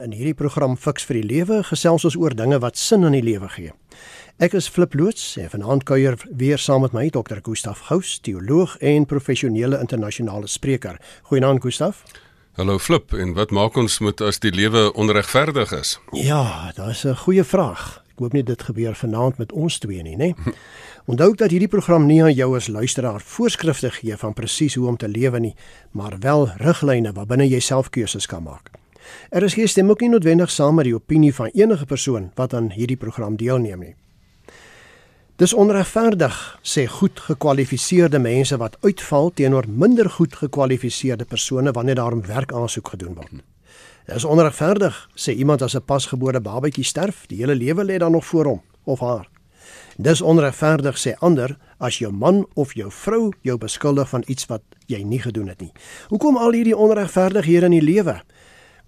In hierdie program Fix vir die Lewe gesels ons oor dinge wat sin in die lewe gee. Ek is Flip loods en vanaand kuier weer saam met my Dr. Gustaf Gous, teoloog en professionele internasionale spreker. Goeienaand Gustaf. Hallo Flip, en wat maak ons met as die lewe onregverdig is? Ja, is 'n goeie vraag. Ek hoop nie dit gebeur vanaand met ons twee nie, né? Onthou dat hierdie program nie aan jou as luisteraar voorskrifte gee van presies hoe om te lewe nie, maar wel riglyne waarbinne jy self keuses kan maak. Er is geen stem ook nie noodwendig saam met die opinie van enige persoon wat aan hierdie program deelneem nie. Dis onregverdig sê goed gekwalifiseerde mense wat uitval teenoor minder goed gekwalifiseerde persone wanneer daar 'n werkaansoek gedoen word. Dis onregverdig sê iemand as 'n pasgebore babatjie sterf, die hele lewe lê dan nog voor hom of haar. Dis onregverdig sê ander as jou man of jou vrou jou beskuldig van iets wat jy nie gedoen het nie. Hoekom al hierdie onregverdighede in die lewe?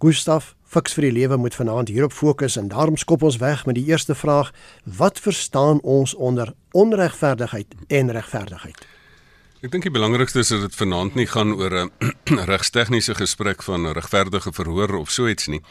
Gustaf Fiks vir die lewe moet vanaand hierop fokus en daarom skop ons weg met die eerste vraag: Wat verstaan ons onder onregverdigheid en regverdigheid? Ek dink die belangrikste is dat dit vanaand nie gaan oor 'n regstegniese gesprek van regverdige verhoor of so iets nie,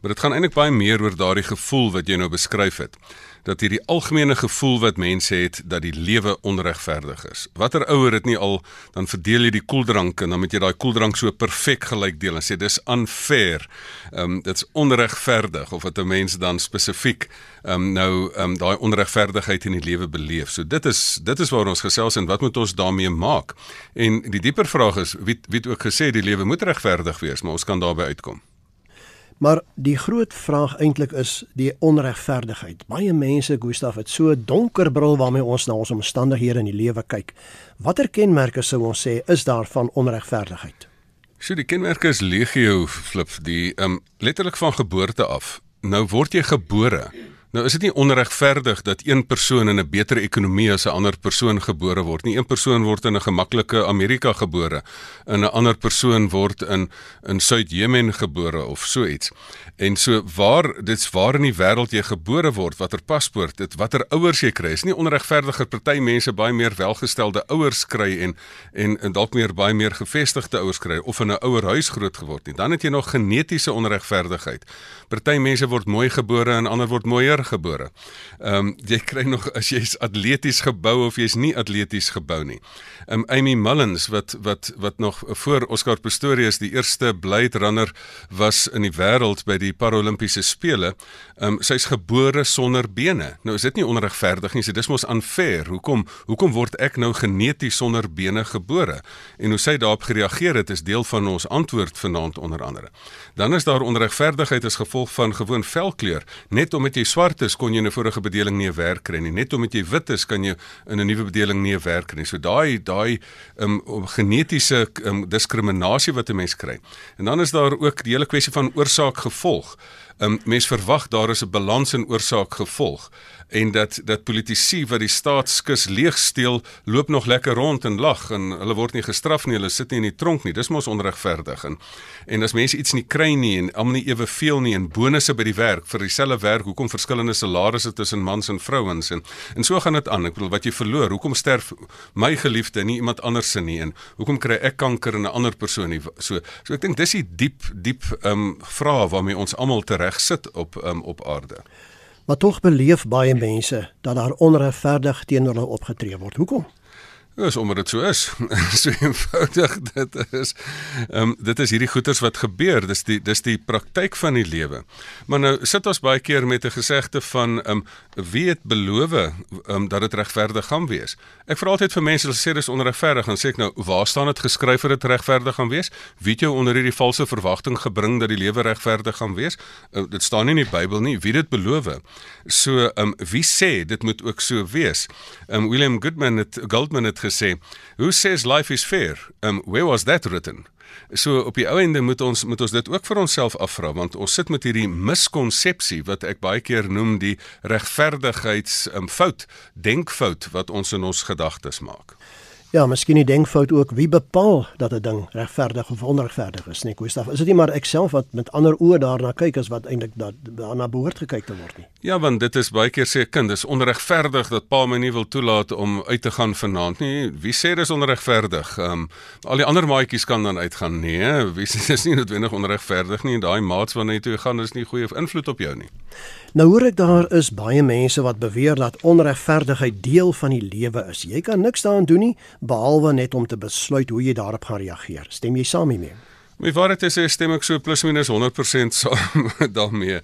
maar dit gaan eintlik baie meer oor daardie gevoel wat jy nou beskryf het dat hierdie algemene gevoel wat mense het dat die lewe onregverdig is. Watter ouer het nie al dan verdeel jy die koeldrank en dan moet jy daai koeldrank so perfek gelyk deel en sê dis unfair. Ehm um, dit's onregverdig of wat 'n mens dan spesifiek ehm um, nou ehm um, daai onregverdigheid in die lewe beleef. So dit is dit is waar ons gesels en wat moet ons daarmee maak? En die dieper vraag is wie wie het ook gesê die lewe moet regverdig wees, maar ons kan daarby uitkom. Maar die groot vraag eintlik is die onregverdigheid. Baie mense, Gustaf, het so 'n donker bril waarmee ons na ons omstandighede in die lewe kyk. Watter kenmerke sou ons sê is daar van onregverdigheid? So die kenmerke is legio flip die um letterlik van geboorte af. Nou word jy gebore Nou is dit nie onregverdig dat een persoon in 'n beter ekonomie as 'n ander persoon gebore word nie. Een persoon word in 'n gemaklike Amerika gebore en 'n ander persoon word in in Suid-Jemen gebore of so iets. En so waar dit's waar in die wêreld jy gebore word, watter paspoort, dit watter ouers jy kry, is nie onregverdig dat party mense baie meer welgestelde ouers kry en en, en dalk meer baie meer gevestigde ouers kry of in 'n ouer huis groot geword nie. Dan het jy nog genetiese onregverdigheid. Party mense word mooi gebore en ander word mooier gebore. Ehm um, jy kry nog as jy's atleties gebou of jy's nie atleties gebou nie. Ehm um, Amy Mullins wat wat wat nog voor Oscar Pistorius die eerste Blade Runner was in die wêreld by die Paralimpiese spele. Ehm um, sy's gebore sonder bene. Nou is dit nie onregverdig nie. So dis mos unfair. Hoekom hoekom word ek nou geneties sonder bene gebore? En hoe sy daarop gereageer het is deel van ons antwoord vanaand onder andere. Dan is daar onregverdigheid as gevolg van gewoon velkleur. Net omdat jy swart is, kon jy in 'n vorige bedeling nie 'n werk kry nie. Net omdat jy wit is, kan jy in 'n nuwe bedeling nie 'n werk kry nie. So daai daai um, genetiese um, diskriminasie wat 'n mens kry. En dan is daar ook die hele kwessie van oorsaak gevolg volg Um, mens verwag daar is 'n balans in oorsaak gevolg en dat dat politici wat die staatskus leeg steel loop nog lekker rond en lag en hulle word nie gestraf nie hulle sit nie in die tronk nie. Dis mos onregverdig en en as mense iets nie kry nie en almal nie eweveel nie en bonusse by die werk vir dieselfde werk hoekom verskillende salarisse tussen mans en vrouens en en so gaan dit aan. Ek bedoel wat jy verloor hoekom sterf my geliefde nie iemand anders se nie en hoekom kry ek kanker en 'n ander persoon nie? So so ek dink dis die diep diep ehm um, vrae waarmee ons almal tereg sit op um, op aarde Maar tog beleef baie mense dat daar onregverdig teenoor hulle opgetree word. Hoekom? Ja, is omdat dit so is. so eenvoudig dit is. Ehm um, dit is hierdie goeters wat gebeur. Dis die dis die praktyk van die lewe. Maar nou sit ons baie keer met 'n gesegde van ehm um, wie het beloof ehm um, dat dit regverdig gaan wees. Ek vra altyd vir mense as sê dis onregverdig en sê ek nou waar staan dit geskryf dat dit regverdig gaan wees? Wie het jou onder hierdie valse verwagting gebring dat die lewe regverdig gaan wees? Uh, dit staan nie in die Bybel nie. Wie dit beloof? So ehm um, wie sê dit moet ook so wees? Ehm um, William Goodman het Goldman het gesê, "Who says life is fair? Um where was that written?" So op die ou ende moet ons moet ons dit ook vir onsself afvra want ons sit met hierdie miskonsepsie wat ek baie keer noem die regverdigheids um, fout, denkfout wat ons in ons gedagtes maak. Ja, miskien die denkfout ook wie bepaal dat 'n ding regverdig of onregverdig is, nee, Gustaf. Is dit nie maar ek self wat met ander oë daarna kyk as wat eintlik daarna behoort gekyk te word nie? Ja, want dit is baie keer sê 'n kind, dis onregverdig dat pa my nie wil toelaat om uit te gaan vanaand nie. Wie sê dis onregverdig? Ehm um, al die ander maatjies kan dan uitgaan. Nee, wie sê dis nie noodwendig onregverdig nie. Daai maats wanneer jy toe gaan is nie goeie invloed op jou nie. Nou hoor ek daar is baie mense wat beweer dat onregverdigheid deel van die lewe is. Jy kan niks daaraan doen nie behalwe net om te besluit hoe jy daarop gaan reageer. Stem jy saam hiermee? My waarheid is ek stem ek so plus minus 100% saam daarmee.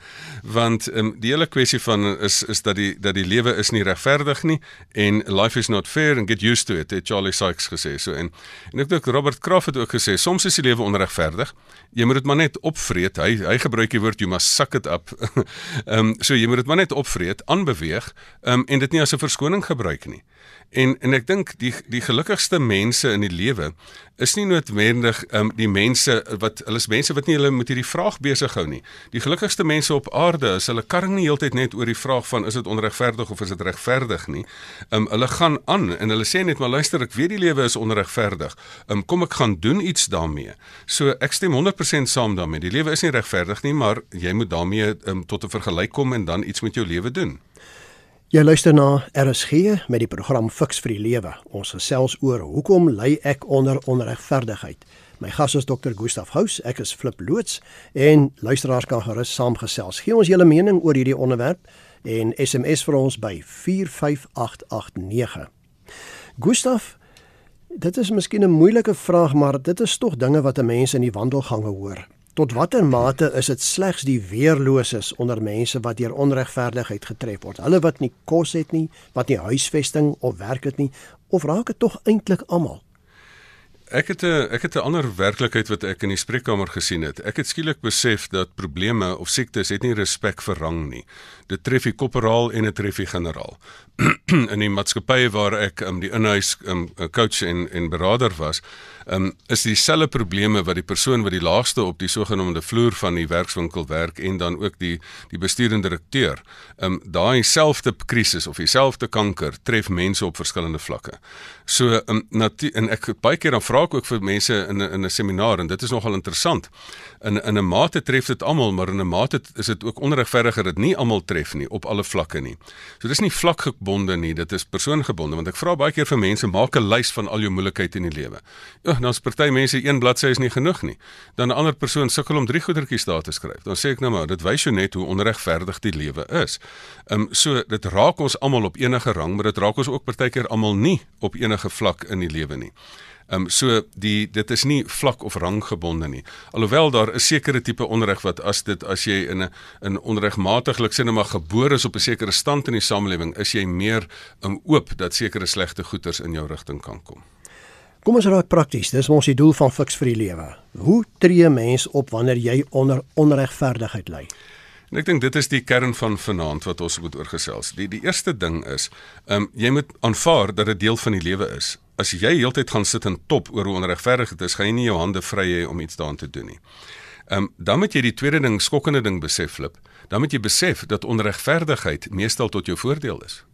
Want um, die hele kwessie van is is dat die dat die lewe is nie regverdig nie en life is not fair and get used to it het Charlie Sykes gesê. So en en ek dink Robert Kraft het ook gesê soms is die lewe onregverdig. Jy moet dit maar net opvreet. Hy hy gebruik die woord you must suck it up. Ehm um, so jy moet dit maar net opvreet aanbeweeg um, en dit nie as 'n verskoning gebruik nie En en ek dink die die gelukkigste mense in die lewe is nie noodwendig um, die mense wat hulle is mense wat nie hulle met hierdie vraag besig hou nie. Die gelukkigste mense op aarde is hulle karring nie heeltyd net oor die vraag van is dit onregverdig of is dit regverdig nie. Um, hulle gaan aan en hulle sê net maar luister ek weet die lewe is onregverdig. Um, kom ek gaan doen iets daarmee. So ek stem 100% saam daarmee. Die lewe is nie regverdig nie, maar jy moet daarmee um, tot 'n vergelyk kom en dan iets met jou lewe doen. Jy luister na RSG met die program Fix vir die Lewe. Ons gesels oor hoekom ly ek onder onregverdigheid. My gas is Dr. Gustaf Hous. Ek is Flip loods en luisteraars kan gerus saamgesels. Gee ons julle mening oor hierdie onderwerp en SMS vir ons by 45889. Gustaf, dit is miskien 'n moeilike vraag, maar dit is tog dinge wat 'n mens in die wandelgange hoor. Tot watter mate is dit slegs die weerloses onder mense wat deur onregverdigheid getref word? Hulle wat nie kos het nie, wat nie huisvesting of werk het nie, of raak dit tog eintlik almal? Ek het 'n ek het 'n ander werklikheid wat ek in die spreekkamer gesien het. Ek het skielik besef dat probleme of siektes het nie respek vir rang nie. Dit tref die korporaal en dit tref die generaal. in die maatskappy waar ek um, die inhuis um, coach en en beraader was, um, is dieselfde probleme wat die persoon wat die laagste op die sogenaamde vloer van die werkswinkel werk en dan ook die die bestuurende direkteur. Um, Daai selfde krisis of dieselfde kanker tref mense op verskillende vlakke. So um, en ek baie keer dan vra ek ook vir mense in in 'n seminaar en dit is nogal interessant. In in 'n mate tref dit almal, maar in 'n mate is dit ook onregverdiger dat nie almal tref nie op alle vlakke nie. So dis nie vlakgebonde nie, dit is persoongebonde want ek vra baie keer vir mense maak 'n lys van al jou moeilikheid in die lewe. Ja, dan is party mense een bladsy is nie genoeg nie. Dan 'n ander persoon sukkel om drie goedertjies daar te skryf. Dan sê ek nou maar, dit wys jou net hoe onregverdig die lewe is. Ehm um, so dit raak ons almal op enige rang, maar dit raak ons ook partykeer almal nie op enige vlak in die lewe nie. Ehm um, so die dit is nie vlak of rang gebonde nie. Alhoewel daar 'n sekere tipe onreg wat as dit as jy in 'n in onregmatiglik sê net maar gebore is op 'n sekere stand in die samelewing, is jy meer um, oop dat sekere slegte goeters in jou rigting kan kom. Kom ons raak prakties. Dis ons die doel van Fix vir die lewe. Hoe tree mens op wanneer jy onder onregverdigheid ly? En ek dink dit is die kern van vanaand wat ons moet oorgesels. Die die eerste ding is, ehm um, jy moet aanvaar dat dit deel van die lewe is as jy heeltyd gaan sit en top oor hoe onregverdig dit is, gaan jy nie jou hande vry hê om iets daaraan te doen nie. Ehm um, dan moet jy die tweede ding, skokkende ding besef flip. Dan moet jy besef dat onregverdigheid meestal tot jou voordeel is.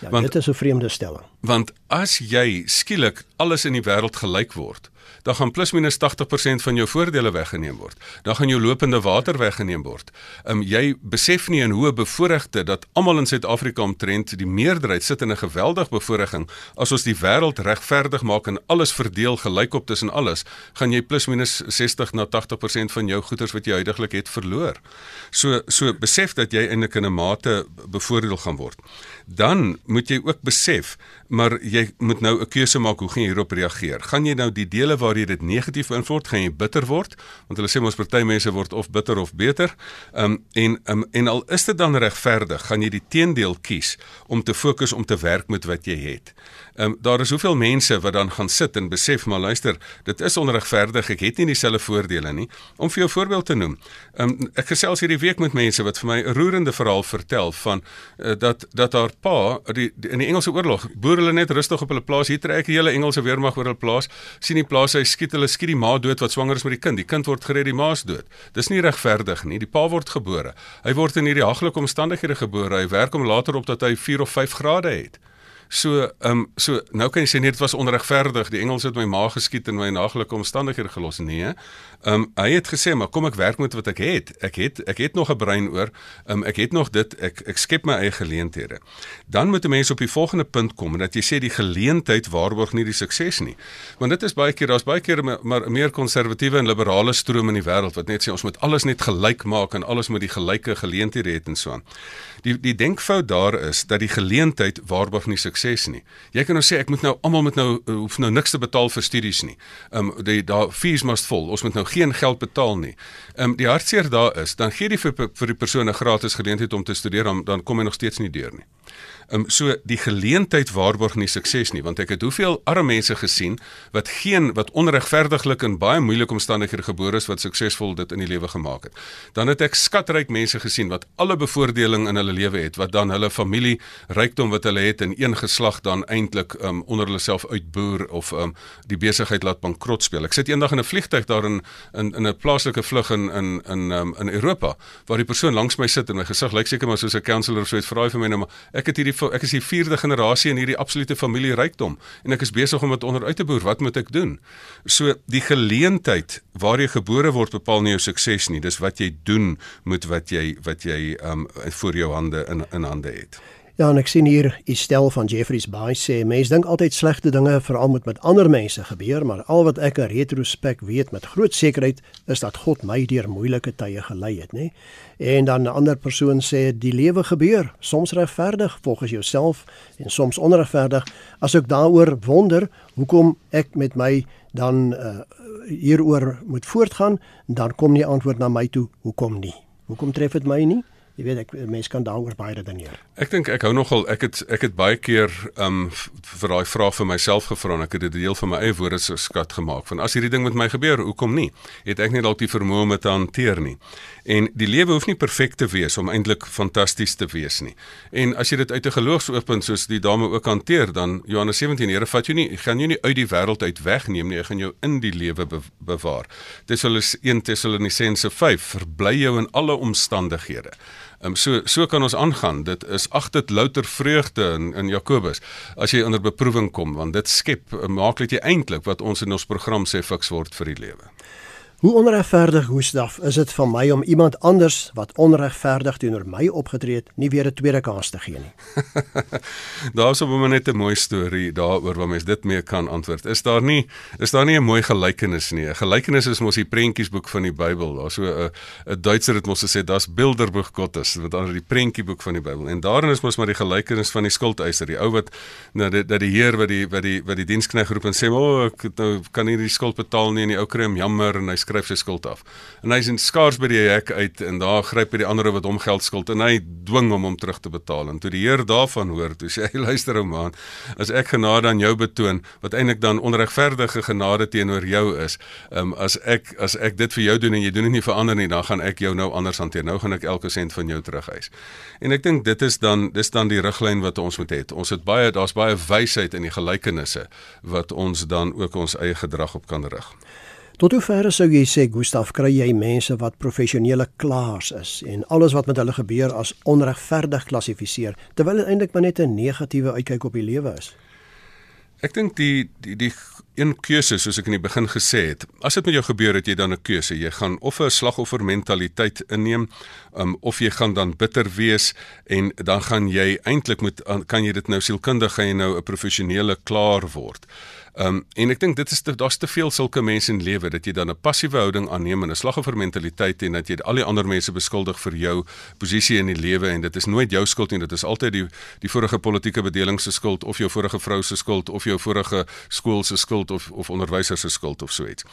Ja, want, dit is 'n vreemde stelling. Want as jy skielik alles in die wêreld gelyk word, dan gaan plus minus 80% van jou voordele weggeneem word. Dan gaan jou lopende water weggeneem word. Ehm um, jy besef nie in hoe bevoordeelde dat almal in Suid-Afrika omtrent die meerderheid sit in 'n geweldig bevoordiging as ons die wêreld regverdig maak en alles verdeel gelyk op tussen alles, gaan jy plus minus 60 na 80% van jou goederes wat jy huidigelik het verloor. So so besef dat jy eintlik in 'n mate bevoordeel gaan word. Dan moet jy ook besef maar jy moet nou 'n keuse maak hoe gaan jy hierop reageer? Gaan jy nou die dele waar jy dit negatief invloed, gaan jy bitter word? Want hulle sê mos party mense word of bitter of beter. Ehm um, en um, en al is dit dan regverdig, gaan jy die teendeel kies om te fokus om te werk met wat jy het. Ehm um, daar is soveel mense wat dan gaan sit en besef maar luister, dit is onregverdig. Ek het nie dieselfde voordele nie. Om vir jou voorbeeld te noem. Ehm um, ek gesels hierdie week met mense wat vir my 'n roerende verhaal vertel van uh, dat dat haar pa die, die, in die Engelse oorlog boer hulle net rustig op hulle plaas. Hier trek die hele Engelse weermag oor hulle plaas. sien die plaas hy skiet hulle skiet die ma dood wat swanger is met die kind. Die kind word gered, die ma is dood. Dis nie regverdig nie. Die pa word gebore. Hy word in hierdie haglike omstandighede gebore. Hy werk om later op dat hy 4 of 5 grade het. So, ehm um, so nou kan jy sê nee, dit was onregverdig. Die Engels het my ma geskiet en my nagelike omstandighede gelos. Nee. Ehm um, hy het gesê, "Maar kom ek werk met wat ek het. Ek het ek het nog 'n brein oor. Ehm um, ek het nog dit. Ek ek skep my eie geleenthede." Dan moet 'n mens op die volgende punt kom dat jy sê die geleentheid waarborg nie die sukses nie. Want dit is baie keer daar's baie keer maar meer konservatiewe en liberale strome in die wêreld wat net sê ons moet alles net gelyk maak en alles moet die gelyke geleenthede hê en so aan. Die die denkfout daar is dat die geleentheid waarborg nie sukses nie. Jy kan nou sê ek moet nou almal moet nou hoef nou niks te betaal vir studies nie. Ehm um, die daar fees must fall. Ons moet nou geen geld betaal nie. Ehm um, die hartseer daar is, dan gee jy vir vir die persoon 'n gratis geleentheid om te studeer, dan dan kom hy nog steeds nie deur nie. Ehm um, so die geleentheid waarborg nie sukses nie want ek het hoeveel arme mense gesien wat geen wat onregverdiglik in baie moeilike omstandighede gebore is wat suksesvol dit in die lewe gemaak het. Dan het ek skatryk mense gesien wat alle bevoordeling in hulle lewe het wat dan hulle familie rykdom wat hulle het in een geslag dan eintlik um, ehm, onder hulle self uitboer of um, die besigheid laat bankrot speel. Ek sit eendag in 'n vliegtyg daar in in in 'n plaaslike vlug in in in um, in Europa waar die persoon langs my sit en my gesig lyk seker maar soos 'n counselor of so iets vra hy vir my nou maar ek het hierdie ek is die vierde generasie in hierdie absolute familie rykdom en ek is besig om dit onder uit te boer. Wat moet ek doen? So die geleentheid waar jy gebore word bepaal nie jou sukses nie. Dis wat jy doen met wat jy wat jy um voor jou hande in in hande het. Ja, en ek sien hier u stel van Jeffrey's Bay sê mense dink altyd slegte dinge veral moet met ander mense gebeur, maar al wat ek in retrospek weet met groot sekerheid is dat God my deur moeilike tye gelei het, nê? En dan 'n ander persoon sê die lewe gebeur, soms regverdig volgens jouself en soms onregverdig. As ek daaroor wonder, hoekom ek met my dan uh, hieroor moet voortgaan, dan kom nie antwoord na my toe, hoekom nie? Hoekom tref dit my nie? Jy weet ek mense kan daaroor baie redeneer. Ek dink ek hou nogal ek het ek het baie keer um vir daai vraag vir myself gevra en ek het dit deel van my eie woorde so skat gemaak van as hierdie ding met my gebeur, hoekom nie? Het ek nie dalk die vermoë om dit te hanteer nie. En die lewe hoef nie perfek te wees om eintlik fantasties te wees nie. En as jy dit uit 'n geloofsoogpunt soos die dame ook hanteer, dan Johannes 17 Here vat jou nie gaan jou nie uit die wêreld uit wegneem nie, hy gaan jou in die lewe be bewaar. Dis hulle 1 Tessalonisense 5 verbly jou in alle omstandighede. Um, so so kan ons aangaan. Dit is ag dit louter vreugde in in Jakobus as jy onder beproewing kom want dit skep maak dit jy eintlik wat ons in ons program sê fiks word vir die lewe. Hoe onregverdig Gustaf is dit van my om iemand anders wat onregverdig teenoor my opgetree het, nie weer 'n tweede kans te gee nie. Daar's op 'n manier net 'n mooi storie daaroor waar mens dit mee kan antwoord. Is daar nie is daar nie 'n mooi gelykenis nie? 'n Gelykenis is mos die prentjiesboek van die Bybel. Daar's so 'n 'n Duitser het mos gesê daar's Bilderbuch Gottes, wat dan die prentjieboek van die Bybel. En daarin is mos maar die gelykenis van die skuldeiser, die ou wat nou dat die, die Heer wat die wat die wat die diensknegt roep en sê, "O, oh, ek nou kan nie die skuld betaal nie." En die ou kry hom jammer en hy skryf sy skuld af. En hy is in skaars by die hek uit en daar gryp hy die ander wat hom geld skuld en hy dwing hom om terug te betaal. En toe die Heer daarvan hoor, toe sê hy luister ou man, as ek genade aan jou betoon wat eintlik dan onregverdige genade teenoor jou is, um, as ek as ek dit vir jou doen en jy doen dit nie vir ander nie, dan gaan ek jou nou anders hanteer. Nou gaan ek elke sent van jou terugeis. En ek dink dit is dan dis dan die riglyn wat ons moet hê. Ons het baie daar's baie wysheid in die gelykenisse wat ons dan ook ons eie gedrag op kan rig. Tot hoever sou jy sê Gustaf kry jy mense wat professionele klaars is en alles wat met hulle gebeur as onregverdig klassifiseer terwyl dit eintlik maar net 'n negatiewe uitkyk op die lewe is? Ek dink die die die een keuse soos ek in die begin gesê het, as dit met jou gebeur het jy dan 'n keuse. Jy gaan of 'n slagoffer mentaliteit inneem, um, of jy gaan dan bitter wees en dan gaan jy eintlik moet kan jy dit nou sielkundig gaan jy nou 'n professionele klaar word. Ehm um, en ek dink dit is daar's te veel sulke mense in lewe dat jy dan 'n passiewe houding aanneem en 'n slagoffermentaliteit en dat jy al die ander mense beskuldig vir jou posisie in die lewe en dit is nooit jou skuld nie dit is altyd die die vorige politieke bedeling se skuld of jou vorige vrou se skuld of jou vorige skool se skuld of of onderwyser se skuld of so iets.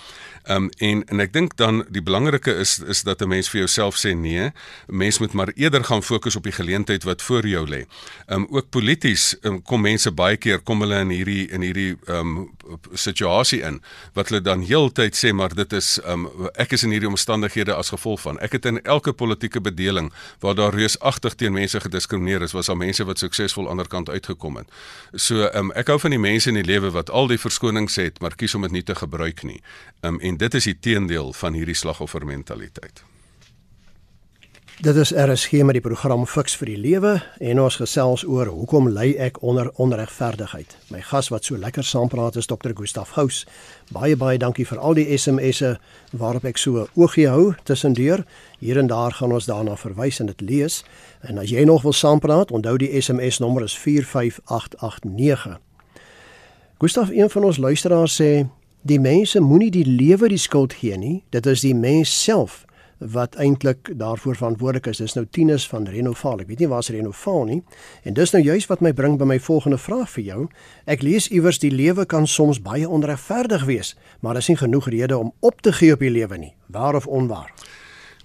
Ehm um, en en ek dink dan die belangrike is is dat 'n mens vir jouself sê nee, mens moet maar eerder gaan fokus op die geleentheid wat voor jou lê. Ehm um, ook polities um, kom mense baie keer kom hulle in hierdie in hierdie ehm um, situasie in wat hulle dan heeltyd sê maar dit is um, ek is in hierdie omstandighede as gevolg van ek het in elke politieke bedeling waar daar reusagtig teen mense gediskrimineer is was al mense wat suksesvol ander kant uitgekom het. So um, ek hou van die mense in die lewe wat al die verskonings het maar kies om dit nie te gebruik nie. Um, en dit is die teendeel van hierdie slagoffer mentaliteit. Dit is RSG met die program Fix vir die Lewe en ons gesels oor hoekom ly ek onder onregverdigheid. My gas wat so lekker saampraat is Dr. Gustaf Gous. Baie baie dankie vir al die SMS'e waarop ek so oogie hou tussendeur. Hier en daar gaan ons daarna verwys en dit lees. En as jy nog wil saampraat, onthou die SMS nommer is 45889. Gustaf, een van ons luisteraars sê die mense moenie die lewe die skuld gee nie. Dit is die mens self wat eintlik daarvoor verantwoordelik is. Dis nou Tinus van Renoval. Ek weet nie waar se Renoval nie. En dis nou juist wat my bring by my volgende vraag vir jou. Ek lees iewers die lewe kan soms baie onregverdig wees, maar daar is nie genoeg rede om op te gee op die lewe nie. Waar of onwaar?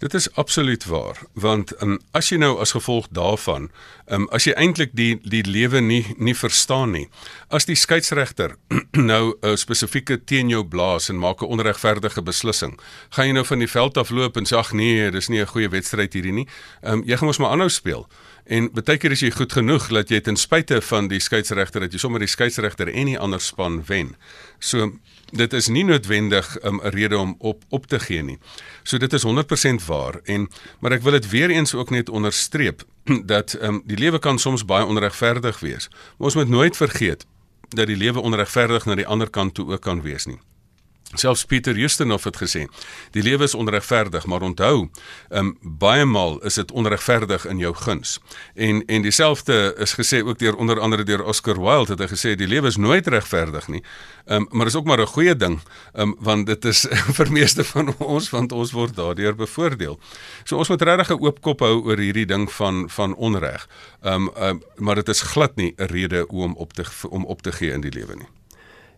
Dit is absoluut waar, want um, as jy nou as gevolg daarvan, um, as jy eintlik die die lewe nie nie verstaan nie, as die skeieregter nou 'n uh, spesifieke teen jou blaas en maak 'n onregverdige beslissing, gaan jy nou van die veld af loop en sê ag nee, dis nie 'n goeie wedstryd hierdie nie. Um, jy gaan mos maar aanhou speel. En baie keer is jy goed genoeg dat jy ten spyte van die skeieregter dat jy sommer die skeieregter en die ander span wen. So dit is nie noodwendig 'n um, rede om op op te gee nie. So dit is 100% waar en maar ek wil dit weer eens ook net onderstreep dat um, die lewe kan soms baie onregverdig wees. Maar ons moet nooit vergeet dat die lewe onregverdig na die ander kant toe ook kan wees nie. Selfs Pieter Justinov het gesê, die lewe is onregverdig, maar onthou, um, baie maal is dit onregverdig in jou guns. En en dieselfde is gesê ook deur onder andere deur Oscar Wilde het hy gesê die lewe is nooit regverdig nie. Um, maar is ook maar 'n goeie ding, um, want dit is vir meeste van ons want ons word daardeur bevoordeel. So ons moet regtig 'n oop kop hou oor hierdie ding van van onreg. Um, um maar dit is glad nie 'n rede om op te om op te gee in die lewe nie.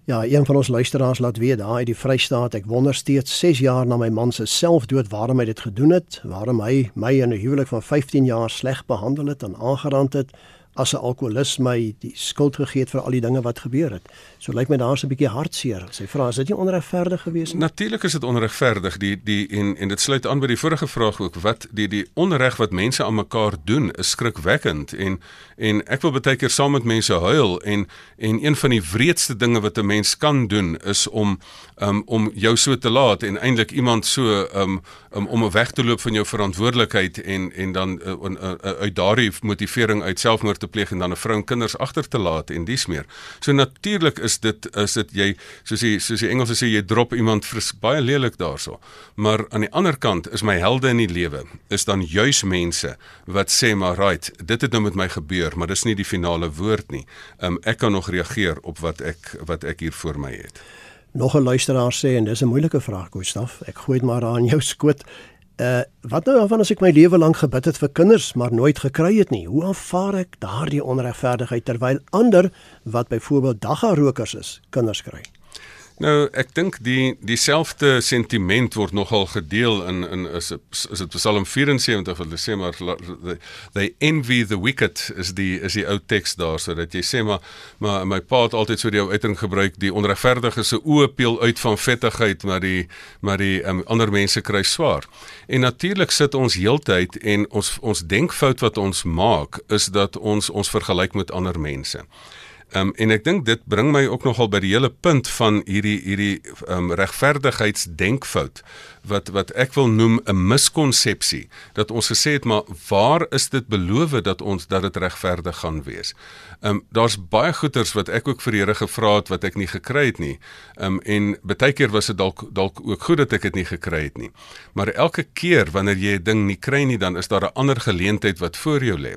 Ja, een van ons luisteraars laat weet daar uit die Vrystaat, ek wonder steeds 6 jaar na my man se selfdood waarom hy dit gedoen het, waarom hy my in 'n huwelik van 15 jaar sleg behandel het en aangerand het as 'n alkoholist my die skuld gegee het vir al die dinge wat gebeur het. So lyk my daar's 'n bietjie hartseer. Sy vra, is dit nie onregverdig geweest nie? Natuurlik is dit onregverdig. Die die en en dit sluit aan by die vorige vraag ook wat die die onreg wat mense aan mekaar doen is skrikwekkend en en ek wil baie keer saam met mense huil en en een van die wreedste dinge wat 'n mens kan doen is om um, om jou so te laat en eintlik iemand so um, um, om weg te loop van jou verantwoordelikheid en en dan uh, uh, uh, uit daardie motivering uit selfmoord te pleeg en dan 'n vrou en kinders agter te laat en dis meer. So natuurlik is dit is dit jy soos jy soos die Engelse sê jy drop iemand fris, baie lelik daarso. Maar aan die ander kant is my helde in die lewe is dan juis mense wat sê maar right, dit het nou met my gebeur, maar dis nie die finale woord nie. Um, ek kan nog reageer op wat ek wat ek hier voor my het. Nog 'n luisteraar sê en dis 'n moeilike vraag, Gustaf. Ek gooi dit maar aan jou skoot. Uh wat nou af as ek my lewe lank gebid het vir kinders maar nooit gekry het nie? Hoe aanvaar ek daardie onregverdigheid terwyl ander wat byvoorbeeld dagga-rokers is, kinders kry? Nou, ek dink die dieselfde sentiment word nogal gedeel in in is is dit Psalm 74 wat hulle sê maar they envy the wicked is die is die ou teks daar sodat jy sê maar maar my pa het altyd so die ou uitdrukking gebruik die onregverdige se oë peel uit van vettigheid maar die maar die um, ander mense kry swaar. En natuurlik sit ons heeltyd en ons ons denkfout wat ons maak is dat ons ons vergelyk met ander mense. Ehm um, en ek dink dit bring my ook nogal by die hele punt van hierdie hierdie ehm um, regverdigheidsdenkfout wat wat ek wil noem 'n miskonsepsie dat ons gesê het maar waar is dit beloof dat ons dat dit regverdig gaan wees. Ehm um, daar's baie goeters wat ek ook vir Here gevra het wat ek nie gekry het nie. Ehm um, en baie keer was dit dalk dalk ook goed dat ek dit nie gekry het nie. Maar elke keer wanneer jy 'n ding nie kry nie dan is daar 'n ander geleentheid wat voor jou lê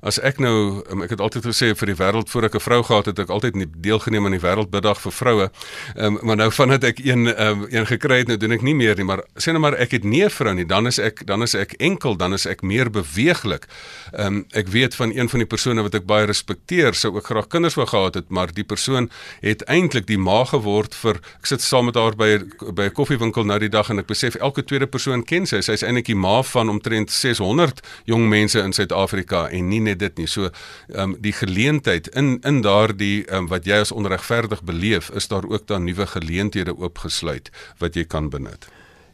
as ek nou um, ek het altyd gesê vir die wêreld voor ek 'n vrou gehad het ek altyd deelgeneem aan die wêreldbiddag vir vroue. Um, maar nou vandat ek een um, een gekry het nou doen ek nie meer nie. Maar sê nou maar ek het nie 'n vrou nie. Dan is ek dan is ek enkel dan is ek meer beweeglik. Um, ek weet van een van die persone wat ek baie respekteer sou ook graag kinders wou gehad het maar die persoon het eintlik die ma geword vir ek sit saam met haar by by 'n koffiewinkel nou die dag en ek besef elke tweede persoon ken sy. Sy's eintlik die ma van omtrent 600 jong mense in Suid-Afrika en nie net dit nie. So ehm um, die geleentheid in in daardie ehm um, wat jy as onregverdig beleef, is daar ook dan nuwe geleenthede oopgesluit wat jy kan benut.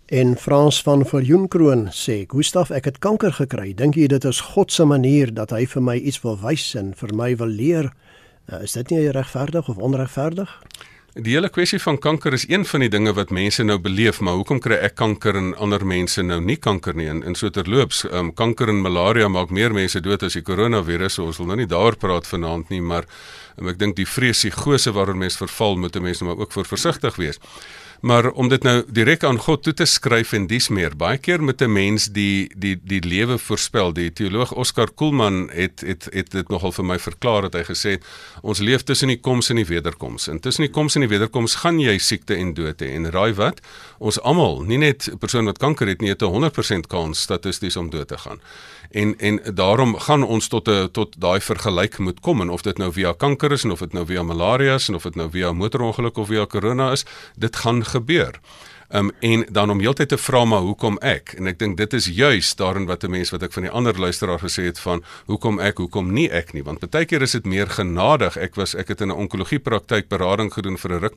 En Frans van Viljoenkroon sê: "Gustaf, ek het kanker gekry. Dink jy dit is God se manier dat hy vir my iets wil wys en vir my wil leer? Uh, is dit nie regverdig of onregverdig?" Die hele kwessie van kanker is een van die dinge wat mense nou beleef, maar hoekom kry ek kanker en ander mense nou nie kanker nie? In, in so terloops, um, kanker en malaria maak meer mense dood as die koronavirus. So ons wil nou nie daaroor praat vanaand nie, maar um, ek dink die vrees, die gose waarin mense verval, moet mense maar ook voor versigtig wees. Maar om dit nou direk aan God toe te skryf en dis meer. Baie keer met 'n mens die die die lewe voorspel. Die teoloog Oscar Kuhlman het het het dit nogal vir my verklaar dat hy gesê het ons leef tussen die koms en die wederkoms. En tussen die koms en die wederkoms gaan jy siekte en dood hê. En raai wat? Ons almal, nie net 'n persoon wat kanker het nie, het 'n 100% kans statisties om dood te gaan. En en daarom gaan ons tot 'n tot daai vergelyk moet kom en of dit nou via kanker is en of dit nou via malaria is en of dit nou via motorongeluk of via corona is, dit gaan gebeur. Um, en dan om heeltyd te vra maar hoekom ek en ek dink dit is juis daarin wat 'n mens wat ek van die ander luisteraar gesê het van hoekom ek hoekom nie ek nie want baie keer is dit meer genadig ek was ek het in 'n onkologie praktyk berading gedoen vir 'n ruk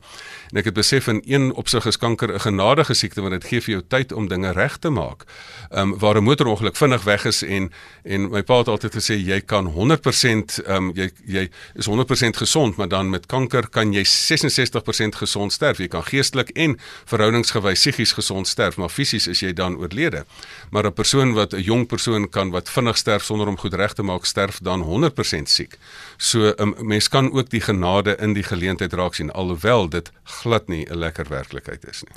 en ek het besef in een opsig is kanker 'n genadige siekte want dit gee vir jou tyd om dinge reg te maak. Ehm um, waar 'n motorongeluk vinnig weg is en en my pa het altyd gesê jy kan 100% ehm um, jy jy is 100% gesond maar dan met kanker kan jy 66% gesond sterf. Jy kan geestelik en verhoudingsgewys by psigies gesond sterf, maar fisies is jy dan oorlede. Maar 'n persoon wat 'n jong persoon kan wat vinnig sterf sonder om goed reg te maak, sterf dan 100% siek. So 'n um, mens kan ook die genade in die geleentheid raak sien alhoewel dit glad nie 'n lekker werklikheid is nie.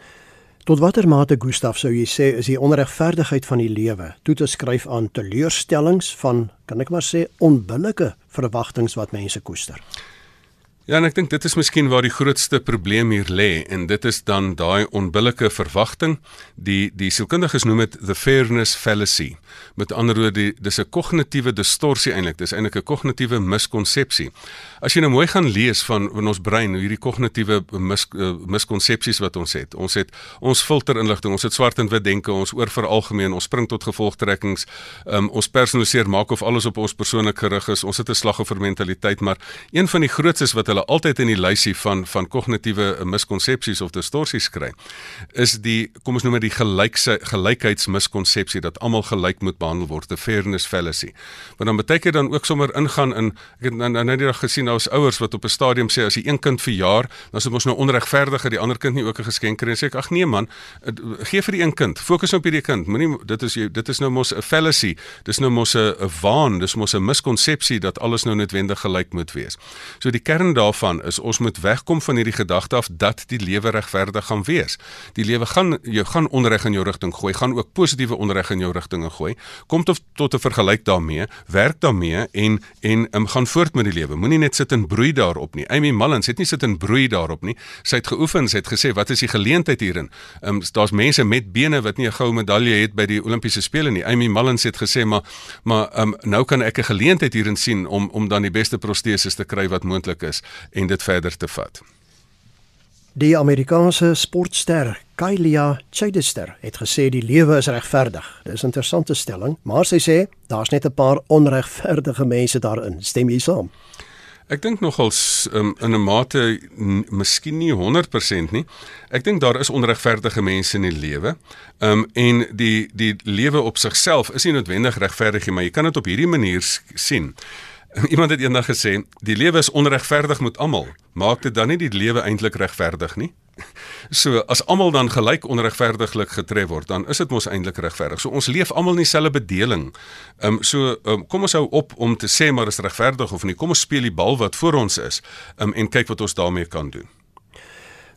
Tot watter mate Gustaf sou jy sê is die onregverdigheid van die lewe toe te skryf aan teleurstellings van kan ek maar sê onbillike verwagtinge wat mense koester? Ja, en ek dink dit is miskien waar die grootste probleem hier lê en dit is dan daai onbillike verwagting. Die die sielkundiges noem dit the fairness fallacy. Met ander woorde, dis 'n kognitiewe distorsie eintlik. Dis eintlik 'n kognitiewe miskonsepsie. As jy nou mooi gaan lees van in ons brein hoe hierdie kognitiewe mis, uh, miskonsepsies wat ons het. Ons het ons filter inligting, ons het swart en wit denke, ons oor veralgemeen, ons spring tot gevolgtrekkings, um, ons personaliseer maak of alles op ons persoonlik gerig is. Ons het 'n slagoffer mentaliteit, maar een van die grootstes wat hulle altyd in die lysie van van kognitiewe miskonsepsies of distorsies kry is die kom ons noem dit die gelykse gelykheidsmiskonsepsie dat almal gelyk moet behandel word the fairness fallacy. Want dan beteken dan ook sommer ingaan in ek het nou nou net gesien nou is ouers wat op 'n stadium sê as die een kind verjaar dan is dit mos nou onregverdig dat die ander kind nie ook 'n geskenk kry. En sê ek ag nee man gee vir die een kind fokus op hierdie kind. Moenie dit is jy dit is nou mos 'n fallacy dis nou mos 'n waan dis mos 'n miskonsepsie dat alles nou noodwendig gelyk moet wees. So die kern daarvan is ons moet wegkom van hierdie gedagte af dat die lewe regverdig gaan wees. Die lewe gaan jou gaan onreg in jou rigting gooi, gaan ook positiewe onreg in jou rigtinge gooi. Kom tot tot 'n vergelyk daarmee, werk daarmee en en um, gaan voort met die lewe. Moenie net sit en broei daarop nie. Amy Mullins het nie sit en broei daarop nie. Sy het geoefen, sy het gesê, "Wat is die geleentheid hierin?" Ehm um, daar's mense met bene wat nie 'n goue medalje het by die Olimpiese spele nie. Amy Mullins het gesê, "Maar maar ehm um, nou kan ek 'n geleentheid hierin sien om om dan die beste proteses te kry wat moontlik is." En dit verder te vat. Die Amerikaanse sportster Kylia Chidester het gesê die lewe is regverdig. Dis 'n interessante stelling, maar sy sê daar's net 'n paar onregverdige mense daarin. Stem jy saam? Ek dink nogals um, in 'n mate miskien nie 100% nie. Ek dink daar is onregverdige mense in die lewe. Ehm um, en die die lewe op sigself is nie noodwendig regverdig nie, maar jy kan dit op hierdie manier sien. Iemand het eendag gesê, die lewe is onregverdig met almal. Maak dit dan nie die lewe eintlik regverdig nie? So as almal dan gelyk onregverdiglik getref word, dan is dit mos eintlik regverdig. So ons leef almal in dieselfde bedeling. Ehm um, so um, kom ons hou op om te sê maar is regverdig of nie. Kom ons speel die bal wat voor ons is um, en kyk wat ons daarmee kan doen.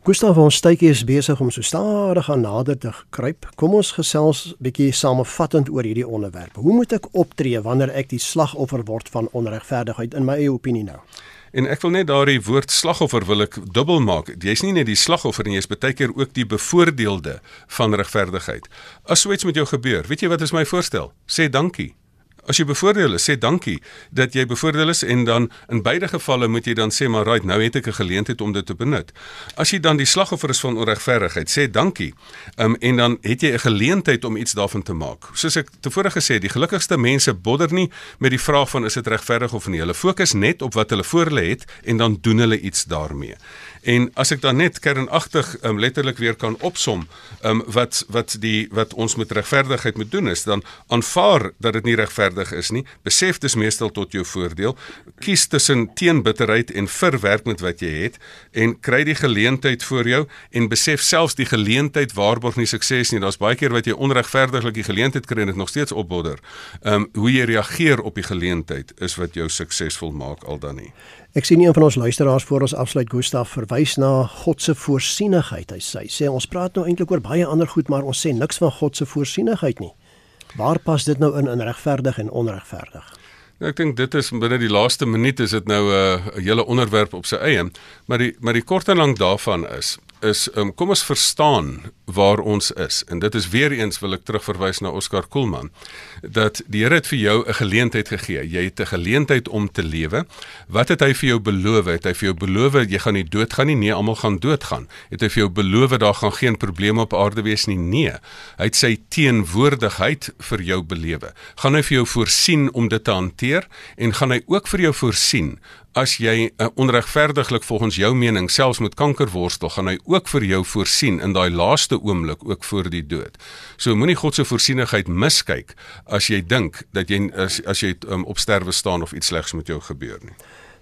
Gustav ons tydjie is besig om so stadig aan nader te kruip. Kom ons gesels bietjie samevattend oor hierdie onderwerp. Hoe moet ek optree wanneer ek die slagoffer word van onregverdigheid in my eie opinie nou? En ek wil net daardie woord slagoffer wil ek dubbel maak. Jy's nie net die slagoffer nie, jy's baie keer ook die bevoordeelde van regverdigheid. As so iets met jou gebeur, weet jy wat is my voorstel? Sê dankie. As jy bevoordeel is, sê dankie dat jy bevoordeel is en dan in beide gevalle moet jy dan sê maar right, nou het ek 'n geleentheid om dit te benut. As jy dan die slagoffer is van onregverdigheid, sê dankie. Um, en dan het jy 'n geleentheid om iets daarvan te maak. Soos ek tevore gesê het, die gelukkigste mense bodder nie met die vraag van is dit regverdig of nie. Hulle fokus net op wat hulle voor hulle het en dan doen hulle iets daarmee. En as ek dan net kernagtig um, letterlik weer kan opsom, um, wat wat die wat ons met regverdigheid moet doen is dan aanvaar dat dit nie regverdig is nie. Besef dis meestal tot jou voordeel. Kies tussen teenbitterheid en verwerk met wat jy het en kry die geleentheid voor jou en besef selfs die geleentheid waarborg nie sukses nie. Daar's baie keer wat jy onregverdiglik die geleentheid kry en dit nog steeds opbodder. Ehm um, hoe jy reageer op die geleentheid is wat jou suksesvol maak al dan nie. Ek sien een van ons luisteraars voor ons afsluit Gustaf verwys na God se voorsienigheid. Hy sê, sê ons praat nou eintlik oor baie ander goed, maar ons sê niks van God se voorsienigheid nie. Waar pas dit nou in in regverdig en onregverdig? Nou, ek dink dit is binne die laaste minuut is dit nou 'n uh, hele onderwerp op sy eie, maar die maar die kort en lank daarvan is is um, kom ons verstaan waar ons is. En dit is weer eens wil ek terugverwys na Oscar Kuhlman dat die Here het vir jou 'n geleentheid gegee. Jy het 'n geleentheid om te lewe. Wat het hy vir jou beloof? Het hy vir jou beloof jy gaan nie doodgaan nie. Nee almal gaan doodgaan. Het hy vir jou beloof daar gaan geen probleme op aarde wees nie? Nee. Hy het sy teenwoordigheid vir jou belewe. Gaan hy vir jou voorsien om dit te hanteer? En gaan hy ook vir jou voorsien as jy uh, onregverdiglik volgens jou mening selfs met kanker worstel, gaan hy ook vir jou voorsien in daai laaste oomblik ook voor die dood. So moenie God se voorsienigheid miskyk as jy dink dat jy as, as jy um, op sterwe staan of iets slegs met jou gebeur nie.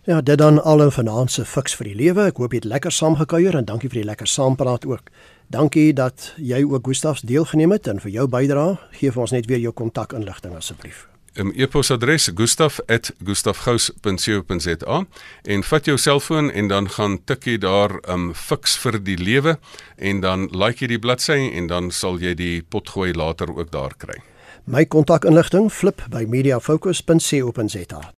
Ja, dit dan al 'n finansiële fiks vir die lewe. Ek hoop jy het lekker saamgekuier en dankie vir die lekker saampraat ook. Dankie dat jy ook Gustafs deelgeneem het en vir jou bydrae. Geef ons net weer jou kontakinligting asseblief um, e-posadres gustaf@gustafgous.co.za en vat jou selfoon en dan gaan tik jy daar um fiks vir die lewe en dan like jy die bladsy en dan sal jy die potgooi later ook daar kry. My kontakinligting flip by mediafocus.co.za.